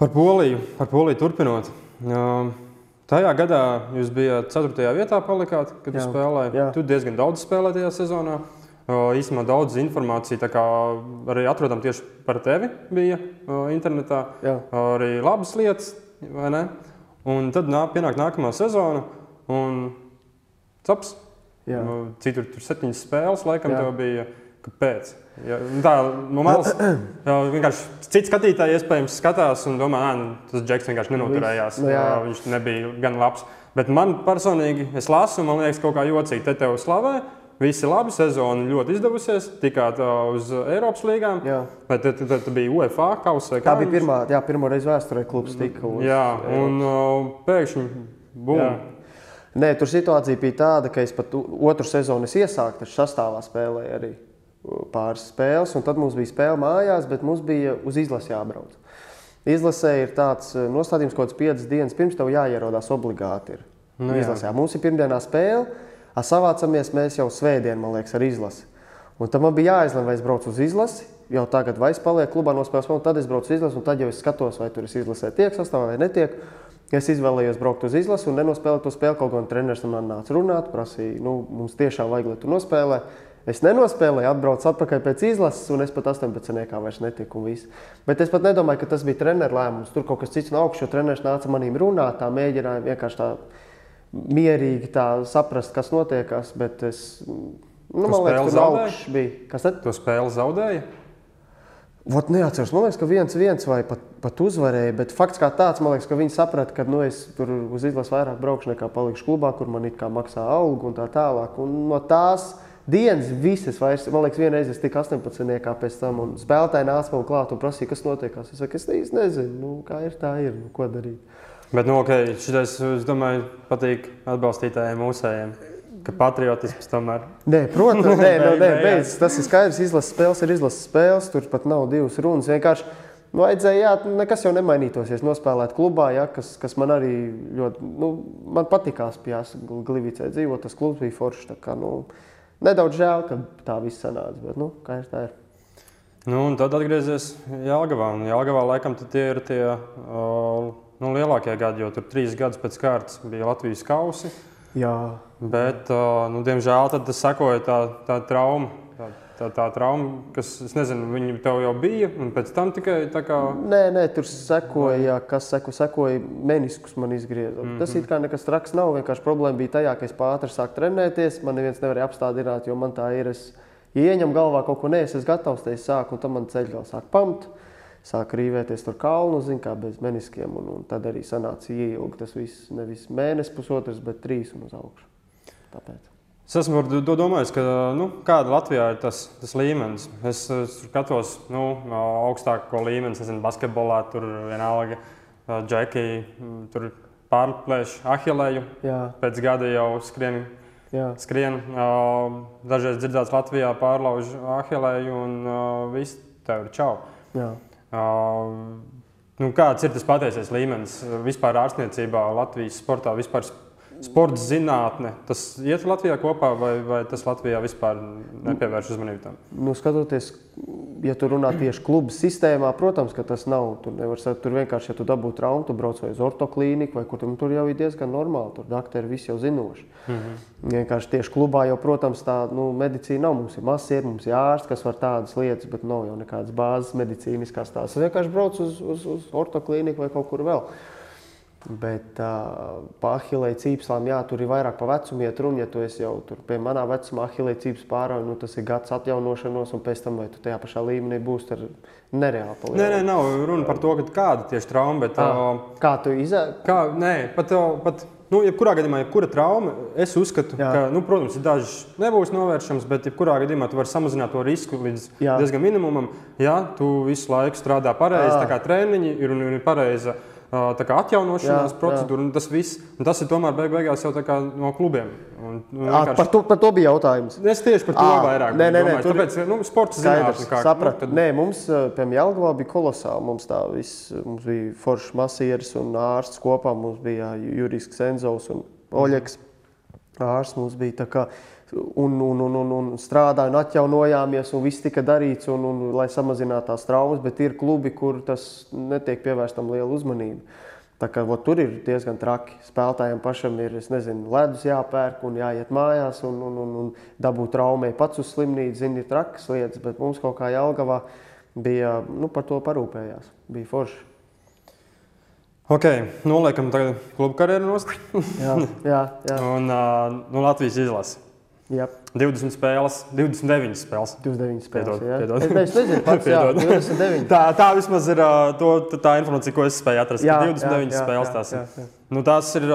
Par Poliju, par Poliju turpinot. Tajā gadā jūs bijāt 4. vietā, palikāt, kad Jā, jūs spēlējāt. jā. Tu diezgan daudz spēlēji tajā sezonā. Īsumā daudz informācijas tā kā arī atrodam tieši par tevi bija internetā. Jā. Arī labas lietas, vai ne? Un tad nā, pienāk nākamā sezona un caps. Jā. Nu, Citur tur septiņas spēles, laikam, Jā. tev bija. Kāpēc? Ja, nu tā no malas vienkārši cits skatītājs iespējams skatās un domā, ka tas džeks vienkārši nenoturējās. Nu, jā. Jā, viņš nebija gan labs. Bet man personīgi, es lasu, man liekas, kaut kā jocīgi. Te tev slavē, visi labi, sezona ļoti izdevusies. Tikāt uz Eiropas līgām. Vai tad te, te bija UEFA kausa? vai Tā bija pirmā, jā, pirmā reize vēsturē, klubs tika uz Jā, un uh, pēkšņi bum. Nē, tur situācija bija tāda, ka es pat otru sezonu es iesāku, tad sastāvā spēlēju arī pāris spēles. un Tad mums bija spēle mājās, bet mums bija uz izlasi jābrauc. Izlasē ir tāds nostādījums, ka kaut kāds piecas dienas pirms tam jāierodās obligāti. Ir. Nu jā. izlasē. Mums ir pirmdienā spēle, savācamies mēs jau svētdien, man liekas, ar izlasi. Un tad man bija jāizlemj, vai es braucu uz izlasi. Jau tagad, vai es palieku klubā nospēlēt, un tad es braucu uz izlasi, un tad jau es skatos, vai tur es izlasē tiek sastāvā vai netiek. Es izvēlējos braukt uz izlasi un nenospēlēt to spēli. Kaut gan treneris man nāca runāt, prasīja, nu, mums tiešām vajag, lai tu nospēlē. Es nenospēlēju, atbraucu atpakaļ pēc izlases, un es pat 18. kā vairs netiku. un viss. Bet es pat nedomāju, ka tas bija treneru lēmums. Tur kaut kas cits no augšas, jo treneris nāca manīm runāt, tā mēģināja vienkārši tā mierīgi tā saprast, kas notiekās. Bet es, nu, man Tu liekas, spēli tur zaudēji? augšas bija. Kas tad? To spēli zaudēja. Vot neatceros, man liekas, ka viens, viens vai pat, pat uzvarēja, bet fakts kā tāds, man liekas, ka viņi saprata, ka nu, es tur uz izlases vairāk braukšu nekā palikšu klubā, kur man it kā maksā algu un tā tālāk. Un no tās dienas visas, vairs, man liekas, vienreiz es tiku 18. pēc tam, un spēlētāji nāca man klāt un prasīja, kas notiekās. Es saku, es īsti nezinu, nu, kā ir, tā ir, nu, ko darīt. Bet, nu, ok, šitais, es domāju, patīk atbalstītājiem mūsējiem. Ka patriotisms tomēr. Nē, protams, nē, no, nē, Beigās. beidz, tas ir skaidrs. Izlases spēles ir izlases spēles, tur pat nav divas runas. Vienkārši nu, vajadzēja, jā, nekas jau nemainītos, nospēlētu klubā, jā, kas, kas man arī ļoti nu, man patīkās. Pie Glīvicē dzīvot, tas klubs bija foršs. Kā, nu, nedaudz žēl, ka tā viss sanāca, bet nu, kā ir tā ir. Nu, un tad atgriezies Jālgavā. Jālgavā laikam tie ir tie uh, nu, lielākie gadi, jo tur trīs gadus pēc kārtas bija Latvijas kausi. Jā, Bet, nu, diemžēl, tad sekoja tā, tā trauma. Tā, tā, tā trauma, kas, es nezinu, viņa tev jau bija, un pēc tam tikai tā kā. Nē, nē, tur sekoja, jā, kas seko, sekoja meniskus man izgriezot. Mm -hmm. Tas it kā nekas traks nav. Vienkārši problēma bija tajā, ka es pāri sāku trenēties. Man neviens nevarēja apstādināt, jo man tā ir. Es ieņem galvā kaut ko neesmu gatavs, tad es sāku, un tam man ceļš vēl sāk pamt. Sāk rīvēties tur kalnu, zin, kā bez meniskiem, un, un tad arī sanāca ieilgi. Tas viss nevis mēnesis, pusotrs, bet trīs un uz augšu. Tāpēc. Es esmu domājis, ka nu, kāda Latvijā ir tas, tas līmenis. Es, es tur skatos nu, augstāko līmeni, nezinu, basketbolā, tur vienalga. uh, Džeki mm, tur pārplēš ahilēju. Jā, Pēc gada jau skrien, jā. skrien dažreiz dzirdēts Latvijā pārlauž ahilēju un viss tev ir čau. jā. Nu, kāds ir tas patiesais līmenis vispār ārstniecībā, Latvijas sportā, vispār sporta zinātne? Tas iet Latvijā kopā vai, vai tas Latvijā vispār nepievērš uzmanību tam? Nu, skatoties, ja tu runā tieši klubu sistēmā, protams, ka tas nav. Tur nevar. Tur vienkārši, ja tu dabū traumu, tu brauc vai uz ortoklīniku, vai kur tur, nu, tur jau ir diezgan normāli. Tur doktori viss jau zinoši. Mm -hmm. Vienkārši tieši klubā jau, protams, tā nu, medicīna nav. Mums ir masieri, mums ir ārsts, kas var tādas lietas, bet nav jau nekādas bāzes medicīniskās. Tās vienkārši brauc uz, uz, uz ortoklīniku vai kaut kur vēl. Bet uh, par ahilēju cīpslām, jā, tur ir vairāk par vecumu iet runa. Ja tu esi jau tur pie manā vecumā, ahilēju cīpslas pārāk, nu, tas ir gads atjaunošanos, un pēc tam vai tu tajā pašā līmenī būsi, tad nereāli Nē, nē, palielina. nav runa par to, kāda tieši trauma, bet Ah, uh, Kā tu izēji? kā, nē, pat, uh, pat nu, jebkurā gadījumā, jebkura trauma, es uzskatu, Jā. ka, nu, protams, dažas nebūs novēršamas, bet jebkurā gadījumā tu vari samazināt to risku līdz Jā. diezgan minimumam. Ja tu visu laiku strādā pareizi, tā kā treniņi ir un ir pareiza. ā, tā kā atjaunošanās Jā, procedūra, un tas viss, un tas ir tomēr beig beigās jau no klubiem. Un, un À, vienkārši- par, to, par to bija jautājums. Es tieši par to Ā, vairāk nē, nē, nē, domāju. tur- Tāpēc, nu, sports zinātne, kā sapratu. nu, Nē, mums, piemēram, Jelgavā bija kolosāli. Mums, tā, viss, mums bija foršs masieris un ārsts kopā. Mums bija Jurijs Ksenzovs un Oļegs. Ārsts mums bija tā kā. Un, un, un, un, un strādājām, un atjaunojāmies, un viss tika darīts, un, un, lai samazinātu tās traumas. Bet ir klubi, kur tas netiek pievērstam liela uzmanība. Tā kā, vot, tur ir diezgan traki. Spēlētājiem pašam ir nezinu, ledus jāpērk un jāiet mājās un, un, un, un dabūt traumē pats uz slimnīcu. Zini, ir trakas lietas, bet mums kaut kā Jālgavā bija nu, par to parūpējās. Bija forši. Ok, noliekam tagad klubu karjeru nost. Jā, jā, jā. Un uh, nu, Latvijas izlase. Jā. 20 spēles, 29 spēles. 29 spēles. Piedod, jā. piedod. Es, es nezinu, pats, jā, Piedod. 29. Tā, tā vismaz ir to, tā informācija, ko es spēju atrast. Jā, ka jā, 29 jā, spēles jā, tās ir. jā, jā. Nu, tās ir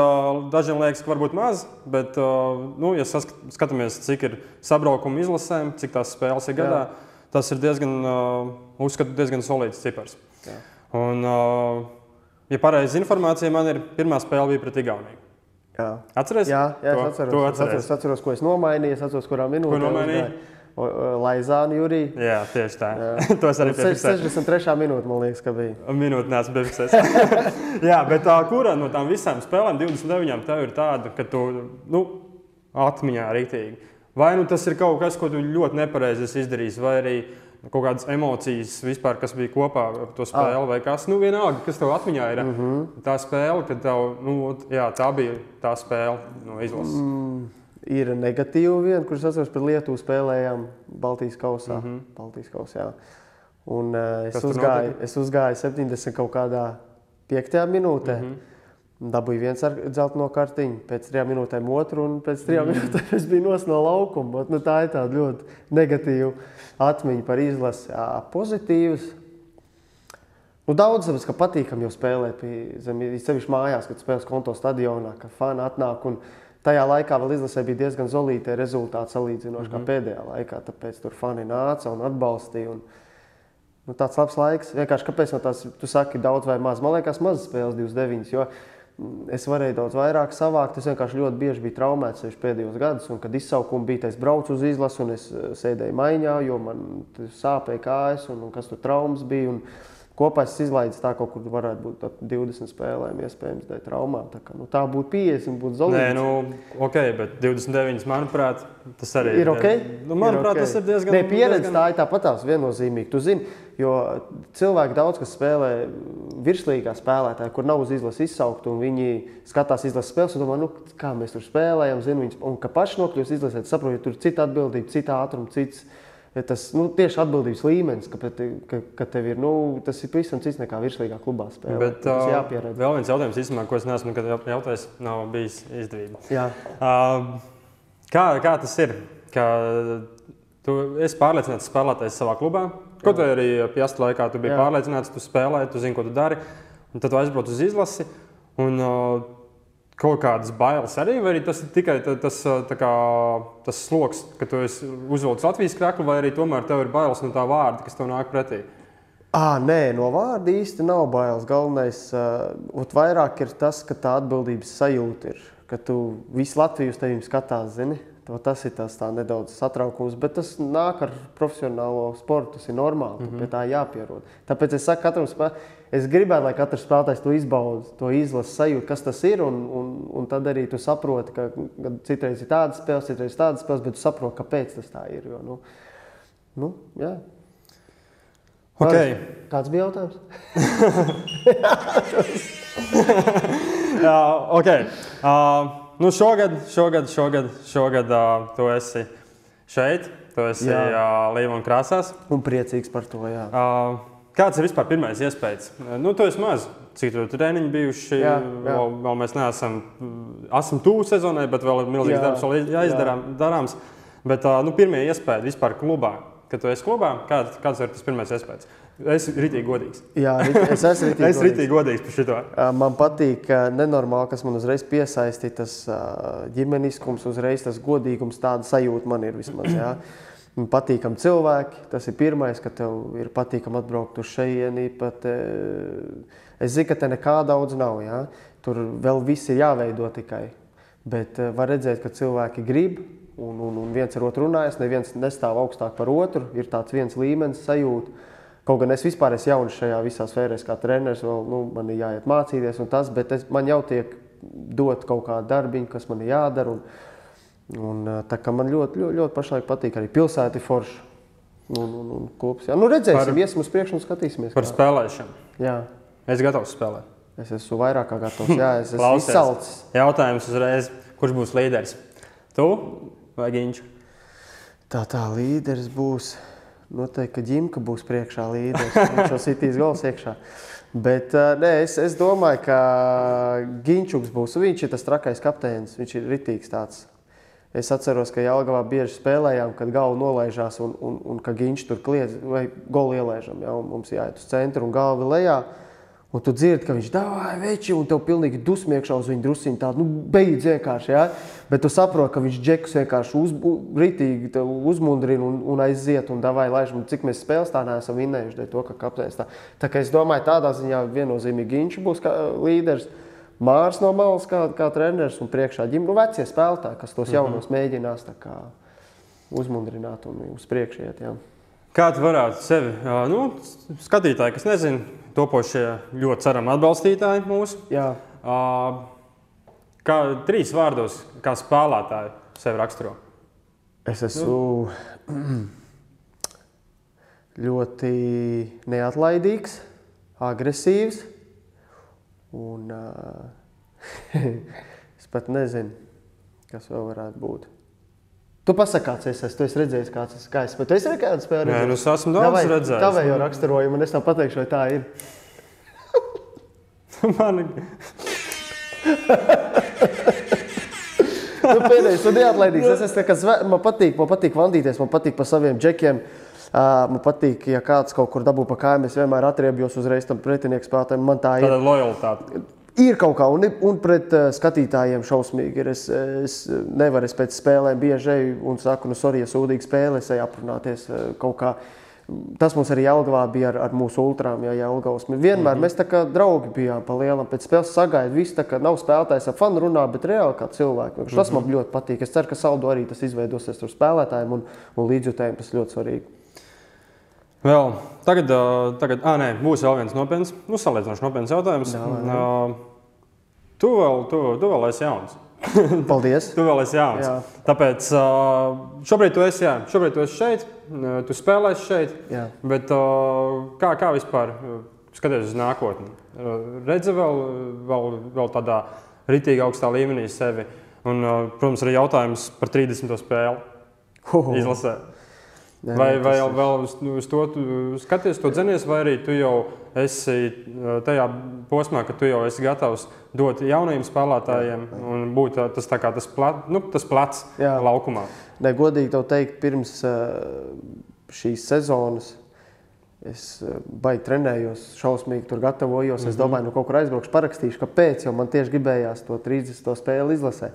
dažiem liekas, ka varbūt maz, bet, nu, ja skatāmies, cik ir sabraukuma izlasēm, cik tās spēles ir gadā, tas ir diezgan, uzskatu, diezgan solīds cipars. Jā. Un, ja pareizi informācija man ir, pirmā spēle bija pret Igauniju. Jā, Atceries? jā, jā to, es atceros. To es atceries. atceros, atceros, ko es nomainīju, es atceros, kurā minūtē. nomainīji? Laizānu Juriju. Jā, tieši tā. to es arī piefiksēju. 63. minūte, man liekas, ka bija. Minūte nesmu piefiksējis. Jā, bet tā, kura no tām visām spēlēm, 29, tev ir tāda, ka tu nu, atmiņā rītīgi. Vai nu tas ir kaut kas, ko tu ļoti nepareizi esi izdarījis, vai arī kaut kādas emocijas vispār, kas bija kopā ar to spēli, vai kas, nu, vienalga, kas tev atmiņā ir. Mm -hmm. Tā spēle, kad tev, nu, jā, tā bija tā spēle no izlases. Mm. Ir negatīva viena, kuras atceros par Lietuvu spēlējām Baltijas kausā. Mm -hmm. Baltijas kausā. Un, uh, es, uzgāju, es uzgāju 70 kaut kādā 5. minūtē. Mm -hmm. Dabūju viens ar dzelteno kartiņu, pēc trijām minūtēm otru, un pēc trijām mm. minūtēm es biju nos no laukuma. Bet, Nu, tā ir tāda ļoti negatīva atmiņa par izlasi. Jā, pozitīvas. Nu, daudz cilvēku ka patīkami jau spēlēt, sevišķi mājās, kad spēlēs konto stadionā, kad fani atnāk. un Tajā laikā vēl izlasē bija diezgan zelīta rezultāti salīdzinoši mm -hmm. kā pēdējā laikā. Tāpēc tur fani nāca un atbalstīja. Un, nu, tāds labs laiks. Vienkārši kāpēc no tās, tu saki, daudz vai maz? Man liekas, mazas spēles 29. Jo es varēju daudz vairāk savākt. Es vienkārši ļoti bieži biju traumēts pēdējos gados. Un, kad izsaukumi bija, tad es braucu uz izlasi un es eh, sēdēju maiņā, jo man sāpēja kājas un, un kas tur traumas bija. Un, Kopā es izlaidu tā, kaut kur varētu būt ap 20 spēlēm, iespējams, dēļ traumām. Tā, kā, nu, tā būtu 50, būtu Nē, zelta. nu, ok, bet 29, manuprāt, tas arī Ir ok. Nu, manuprāt, ir tas ir diezgan. Nē, pieredze diezgan... tā ir tāpatās viennozīmīgi. Tu zini, jo cilvēki daudz kas spēlē virslīgā spēlētāji, kur nav uz izlases izsaukt, un viņi skatās izlases spēles un domā, nu, kā mēs tur spēlējam, zinu, viņus, un ka paši nokļūst izlasē, saprot, ka tur ir cita atbildība, cita ātruma, cits. Tas nu, tieši atbildības līmenis, ka, ka, ka tev ir, nu, tas ir pavisam cits nekā virslīgā klubā spēlēt. Bet, tas jāpieredz. vēl viens jautājums, īstenībā, ko es neesmu nekad jau- jautājis, nav bijis izdevība. Jā. Uh, kā, kā tas ir? Ka tu esi pārliecināts spēlētājs savā klubā. Kaut vai arī pjasta laikā tu biji Jā. pārliecināts, tu spēlē, tu zini, ko tu dari. Un tad tu aizbrauc uz izlasi. Un, uh, Kaut kādas bailes arī, vai arī tas ir tikai ta- tas, tā kā, tas sloks, ka tu uzvilcis Latvijas krāklu, vai arī tomēr tev ir bailes no tā vārda, kas tev nāk pretī? À, nē, no vārda īsti nav bailes. Galvenais uh, vairāk ir tas, ka tā atbildības sajūta ir, ka tu visu Latviju uz tevi skatās, zini. Tas ir tas nedaudz satraukums, bet tas nāk ar profesionālo sportu. Tas ir normāli. Mm -hmm. Pie tā jāpierod. Tāpēc es saku, katram spēlētājam, es gribētu, lai katrs spēlētājs to izbauda, to izlasa sajūtu, kas tas ir. Un, un, un tad arī tu saproti, ka citreiz ir tādas spēles, citreiz tādas spēles, bet tu saproti, kāpēc tas tā ir. Jo, nu, nu, jā. Okay. Kāds bija jautājums? Jā, okay. uh, nu šogad, šogad, šogad, šogad uh, tu esi šeit, tu esi uh, Līvāna krāsās. Un priecīgs par to. Jā. Uh, kāds ir vispār pirmais iespējas? Nu, tu esi maz. Cik tur treniņi bijuši? Jā, jā. Vēl, vēl mēs neesam, esam tuvu sezonai, bet vēl ir milzīgs jā, darbs, vēl jāizdarāms. Bet uh, nu, pirmie iespējas vispār klubā kad tu esi klubā, kāds, kāds ir tas pirmais iespējas? Es esmu rītīgi godīgs. Jā, es esmu rītīgi, es rītīgi godīgs par šo. Man patīk, nenormāli, kas man uzreiz piesaistīja, tas ģimeniskums, uzreiz tas godīgums, tāda sajūta man ir vismaz. Jā. Patīkami cilvēki, tas ir pirmais, ka tev ir patīkami atbraukt uz šejieni. Pat, es zinu, ka te nekā daudz nav. Jā. Tur vēl viss ir jāveido tikai. Bet var redzēt, ka cilvēki grib, un, un, un viens ar otru runājas, neviens nestāv augstāk par otru, ir tāds viens līmenis sajūta. Kaut gan es vispār esmu jauns šajā visā sfērā, kā treneris, vēl nu, man ir jāiet mācīties, un tas, bet es, man jau tiek dot kaut kāda darbiņa, kas man ir jādara. Un, un, tā kā man ļoti, ļoti, ļoti pašlaik patīk arī pilsēta forša. Un, un, un klubs. Jā, nu redzēsim, par, iesim uz priekšu un skatīsimies. Par kā. spēlēšanu. Jā. Es gatavs spēlēt. Es esmu vairāk kā gatavs. Jā, es esmu izsalcis. Jautājums uzreiz, kurš būs līderis? Tu vai Giņš? Tā tā līderis būs. Noteikti, ka ģimka būs priekšā līderis. Viņš jau sitīs gols iekšā. Bet nē, es, es domāju, ka Ginčuks būs. Viņš ir tas trakais kapteinis. Viņš ir ritīgs tāds. Es atceros, ka Jālgavā bieži spēlējām, kad galva nolaižās un, un, un ka Ginčs tur kliedz vai goli ielaižam. Ja, mums jāiet uz centru un galva lejā. Un tu dzirdi, ka viņš dāvāja veči, un tev pilnīgi dusmiekšā uz viņu drusciņu tādu, nu, beidz vienkārši, ja? Bet tu saproti, ka viņš džekus vienkārši uz, ritīgi uzmundrina un, un aiziet un dāvāja laižam. Cik mēs spēles tā neesam vinnējuši, dēļ to, ka kapteinis tā. Tā kā es domāju, tādā ziņā viennozīmīgi viņš būs kā līderis. Mārs no malas kā, kā treneris un priekšā ģimene, nu, vecie spēlētāji, kas tos jaunos mm -hmm. mēģinās kā, uzmundrināt un uz priekšu iet. Jā. Kā tu varētu sevi, nu, skatītāji, kas nezina, topošie ļoti ceram atbalstītāji mūsu. Jā. Kā trīs vārdos, kā spēlētāji sevi raksturo? Es esmu ļoti neatlaidīgs, agresīvs. Un, uh, es pat nezinu, kas vēl varētu būt. Tu pasaki, kāds es esmu. Tu esi redzējis, kāds es esmu. Bet esi arī kādu spēli redzējis. Nē, nu es esmu daudz Tavai, redzējis. Tā jau raksturoju, un es tev pateikšu, vai tā ir. Man... nu, pēdējais, tu neatlaidīgs. Es esmu kas, man patīk, man patīk vandīties, man patīk pa saviem džekiem. Uh, man patīk, ja kāds kaut kur dabū pa kājām, es vienmēr atriebjos uzreiz tam pretinieku spēlētājam. Man tā ir. Tāda lojalitāte. Ir kaut kā, un, un pret uh, skatītājiem šausmīgi. Ir. Es, es nevaru, es pēc spēlēm bieži eju un saku, nu, sorry, ja sūdīgi spēlē, es eju aprunāties uh, kaut kā. Tas mums arī Jālgavā bija ar, ar mūsu ultrām, ja Jālgavas. Vienmēr mm -hmm. mēs tā kā draugi bijām pa lielam. Pēc spēles sagaida, viss tā kā nav spēlētājs ar fanu runā, bet reāli kā cilvēki. Tas mm -hmm. man ļoti patīk. Es ceru, ka saldo arī tas izveidosies tur spēlētājiem un, un līdzjutējiem. Tas ļoti svarīgi. Vēl tagad, tagad ah, nē, būs vēl viens nopietns, nu, salīdzinoši nopietns jautājums. Jā, jā. Tu vēl, tu, tu vēl esi jauns. Paldies. tu vēl esi jauns. Jā. Tāpēc šobrīd tu esi, jā, šobrīd tu esi šeit, tu spēlēsi šeit. Jā. Bet kā, kā vispār skaties uz nākotni? Redzi vēl, vēl, vēl tādā ritīgi augstā līmenī sevi. Un, protams, arī jautājums par 30. spēli izlasē. Jā, vai vai vēl, vēl uz, uz to skaties, to dzenies, vai arī tu jau esi tajā posmā, ka tu jau esi gatavs dot jauniem spēlētājiem jā, jā. un būt tas, kā, tas, plat, nu, tas plats jā. laukumā? Ne, godīgi tev teikt, pirms šīs sezonas es baigi trenējos, šausmīgi tur gatavojos. Mm -hmm. Es mhm. domāju, nu kaut kur aizbraukšu, parakstīšu, kāpēc, jo man tieši gribējās to 30. spēli izlasēt.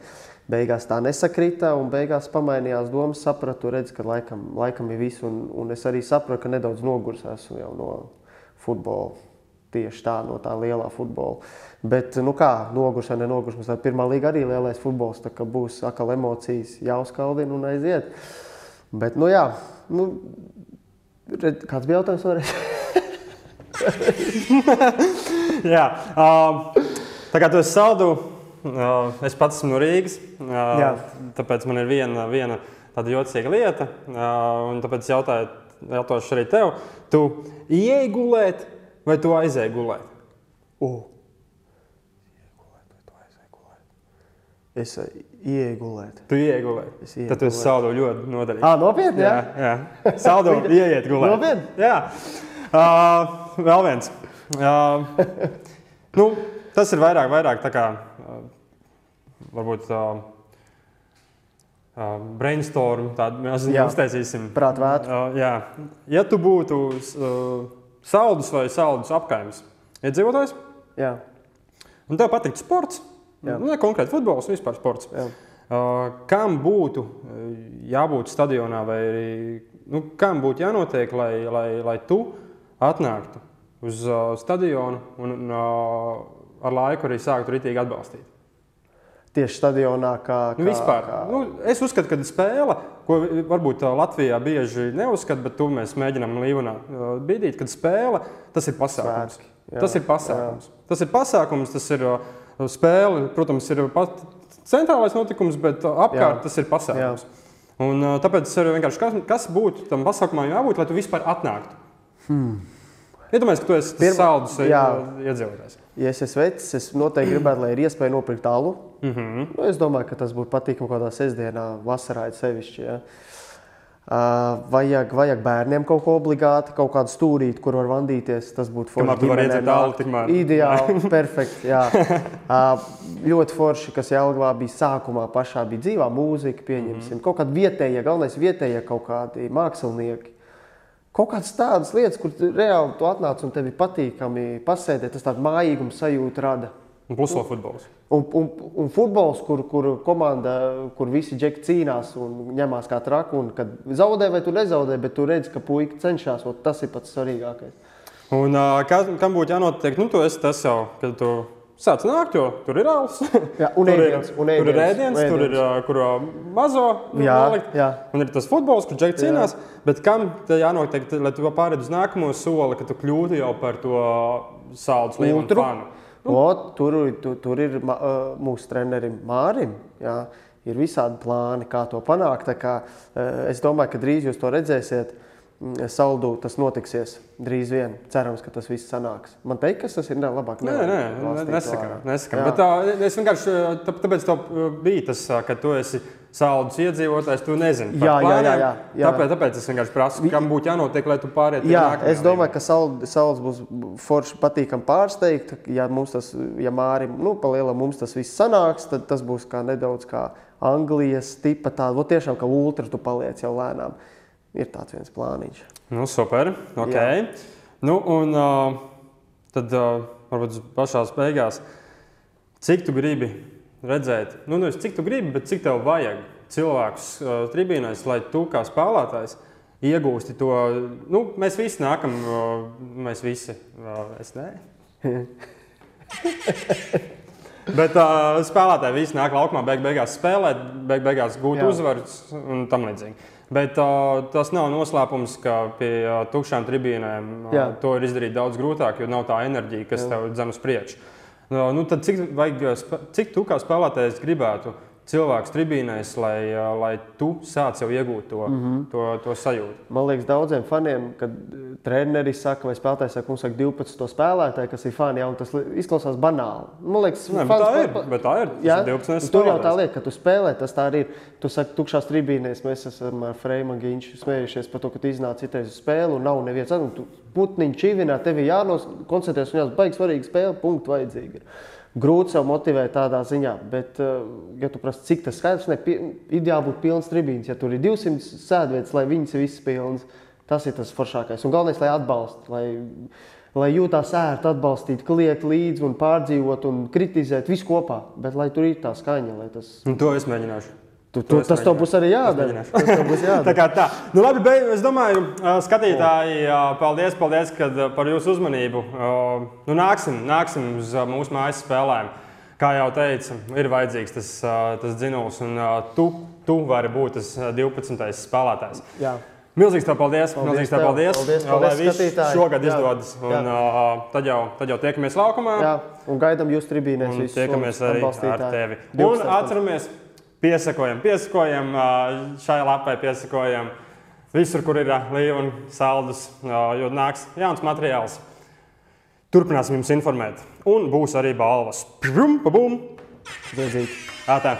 Beigās tā nesakrita, un beigās pamainījās domas. Sapratu, redz, ka laikam, laikam ir viss. Un, un es arī sapratu, ka nedaudz noguris esmu jau no, futbolu. Tieši tā no tā lielā futbola. Bet, nu kā, nogurs vai nenogurs, mums tā pirmā līga arī lielais futbols. Tā kā būs atkal emocijas, jāuzkaldina un aiziet. Bet, nu jā, nu, red, kāds bija jautājums vēlreiz? Jā, uh, tā kā tu esi saldu, es pats esmu no Rīgas. Jā. tāpēc man ir viena, viena tāda jocīga lieta, un tāpēc jautāju, jautāšu arī tev. Tu ieej gulēt vai tu aizēji gulēt? Uh. Es gulēt. Tu ieeju Tad tu esi saldu ļoti noderīgs. Ah, nopietni? Jā, Jā. jā. Saldu ieiet gulēt. Nopietni? Jā. Uh, vēl viens. Uh, nu, tas ir vairāk, vairāk tā kā varbūt uh, uh, brainstorm. Tādu mēs Jā. uztaisīsim. Prāt vētru. Uh, jā. Ja tu būtu uh, saldus vai saldus apkaimes iedzīvotājs, Jā. un tev patiktu sports, Jā. nu, ne konkrēti futbols, vispār sports. Jā. Uh, kam būtu jābūt stadionā, vai arī nu, kam būtu jānotiek, lai, lai, lai tu atnāktu uz uh, stadionu un uh, ar laiku arī sāktu ritīgi atbalstīt? Tieši stadionā, kā, kā, Nu, vispār, kā nu, es uzskatu, ka spēle, ko varbūt uh, Latvijā bieži neuzskata, bet to mēs mēģinām līmenā uh, bīdīt, kad spēle tas ir pasākums. Svētki, jā, Tas ir pasākums. Tas ir pasākums, tas ir uh, spēle, protams, ir pat centrālais notikums, bet apkārt Jā. tas ir pasākums. Un, uh, tāpēc es vienkārši kas, kas būtu tam pasākumam jābūt, lai tu vispār atnāktu. Hmm. Iedomājieties, ka tu esi Pirma- saldus jā. iedzīvotājs. Ja es esmu vecs, es noteikti gribētu, lai ir iespēja nopirkt alu. Mm -hmm. Nu, es domāju, ka tas būtu patīkami kādā sestdienā, vasarā ir sevišķi. Ja. Uh, vajag, vajag bērniem kaut ko obligāti, kaut kādu stūrīti, kur var vandīties. Tas būtu forši. Kamēr tu vari ģimenēm iedzert tikmēr. Ideāli, perfekti. jā. Uh, ļoti forši, kas Jālgavā bija sākumā, pašā bija dzīvā mūzika, pieņemsim. Kaut kādi vietējie, galvenais vietējie kaut kādi mākslinieki. Kaut kādas tādas lietas, kur reāli tu atnāc un tev ir patīkami pasēdēt, tas tāds mājīgums sajūta rada. Un plus vēl futbols. Un, un, un futbols, kur, kur komanda, kur visi džeki cīnās un ņemās kā traki, un kad zaudē vai tu nezaudē, bet tu redz, ka puika cenšas, un tas ir pats svarīgākais. Un, kā, kam būtu jānotiek? Nu, tu esi tas jau, kad tu sāc nākt, jo tur ir alus. Jā, un tur, ir, ēdiens, un tur ir ēdiens, ēdiens, tur ir ēdiens. kur mazo Jā, nolikt. jā. Un ir tas futbols, kur džeki cīnās. Bet kam te jānotiek, lai tu pārēd uz nākamo soli, ka tu kļūtu jau par to saldus līmeni Ultru. Fanu? O, tur, tur, tur ir mūsu trenerim Mārim. Jā. Ir visādi plāni, kā to panākt. Tā Kā, es domāju, ka drīz jūs to redzēsiet. Mm, Saldū tas notiksies drīz vien. Cerams, ka tas viss sanāks. Man teikt, kas tas ir ne, labāk. Nē, nē, nesakām. nesakām. Bet, tā, es vienkārši tā, tāpēc tev bija tas, ka tu esi saldus iedzīvotājs, tu nezini. Jā, jā, jā, jā, jā. Tāpēc, tāpēc es vienkārši prasu, kam būtu jānotiek, lai tu pārētu Jā, es domāju, ka saules saules būs forši patīkami pārsteigt. Ja mums tas, ja mārim, nu, pa lielam mums tas viss sanāks, tad tas būs kā nedaudz kā Anglijas tipa tāda, vot tiešām kā ultra tu paliec jau lēnām. Ir tāds viens plāniņš. Nu, super. Okay. Nu, un uh, tad uh, varbūt pašā beigās, cik tu gribi redzēt, nu, nevis cik tu gribi, bet cik tev vajag cilvēkus uh, tribīnēs, lai tu kā spēlētājs iegūsti to. Nu, mēs visi nākam, uh, mēs visi, uh, es ne. Bet uh, spēlētāji visi nāk laukumā, beig beigās spēlēt, beig beigās gūt Jā. uzvaras un tam līdzīgi. Bet uh, tas nav noslēpums, ka pie uh, tukšām tribīnēm uh, Jā. to ir izdarīt daudz grūtāk, jo nav tā enerģija, kas tev dzen uz priekšu. Nu, tad cik, vajag, cik tu kā spēlētājs gribētu cilvēks tribīnēs, lai, lai tu sāc jau iegūt to, mm. -hmm. to, to sajūtu? Man liekas, daudziem faniem, kad treneris saka, vai spēlētājs saka, mums vajag 12 spēlētāju, kas ir fani, jau tas izklausās banāli. Man liekas, bet fans tā ir. Bet tā ir. Jā, ir 12 un tur jau tā lieta, ka tu spēlē, tas tā arī ir. Tu saki, tukšās tribīnēs mēs esam ar Freimu Ginču smējušies par to, ka tu iznāc citreiz uz spēli un nav nevienas. Un tu putniņš čīvinā, tev ir jākoncentrēs un jāsaka, baigs svarīgi spēle, punktu vajadzīgi. Grūti sev motivēt tādā ziņā, bet, eh, ja tu prasi, cik tas skaidrs, ne, ideāli būtu pilns tribīns. Ja tur ir 200 sēdvietas, lai viņas ir visas pilnas, tas ir tas foršākais. Un galvenais, lai atbalsta, lai, lai jūtās ērti atbalstīt, kliegt līdzi un pārdzīvot un kritizēt visu kopā. Bet lai tur ir tā skaņa, lai tas Un to es mēģināšu. Tu, tu, tas tev būs arī jādara. Būs Tā jādara. kā tā. Nu, labi, beig, es domāju, skatītāji, paldies, paldies par jūsu uzmanību. Nu, nāksim, nāksim uz mūsu mājas spēlēm. Kā jau teicu, ir vajadzīgs tas, tas dzinulis, un tu, tu vari būt tas ā, 12. spēlētājs. Jā. Milzīgs tev paldies! Paldies Milzīgs tev paldies! Paldies, paldies, Lai viss šogad Jā. izdodas, un Jā. ā, tad jau, tad jau tiekamies laukumā. Jā, un gaidām jūs tribīnēs. Tiekamies arī ar tevi. 12. Un atceramies, piesakojam, piesakojam šai lapai, piesakojam visur, kur ir līnija un saldus, jo nāks jauns materiāls. Turpināsim jums informēt. Un būs arī balvas. Prum, pabum! Dziedzīgi. Tā, tā.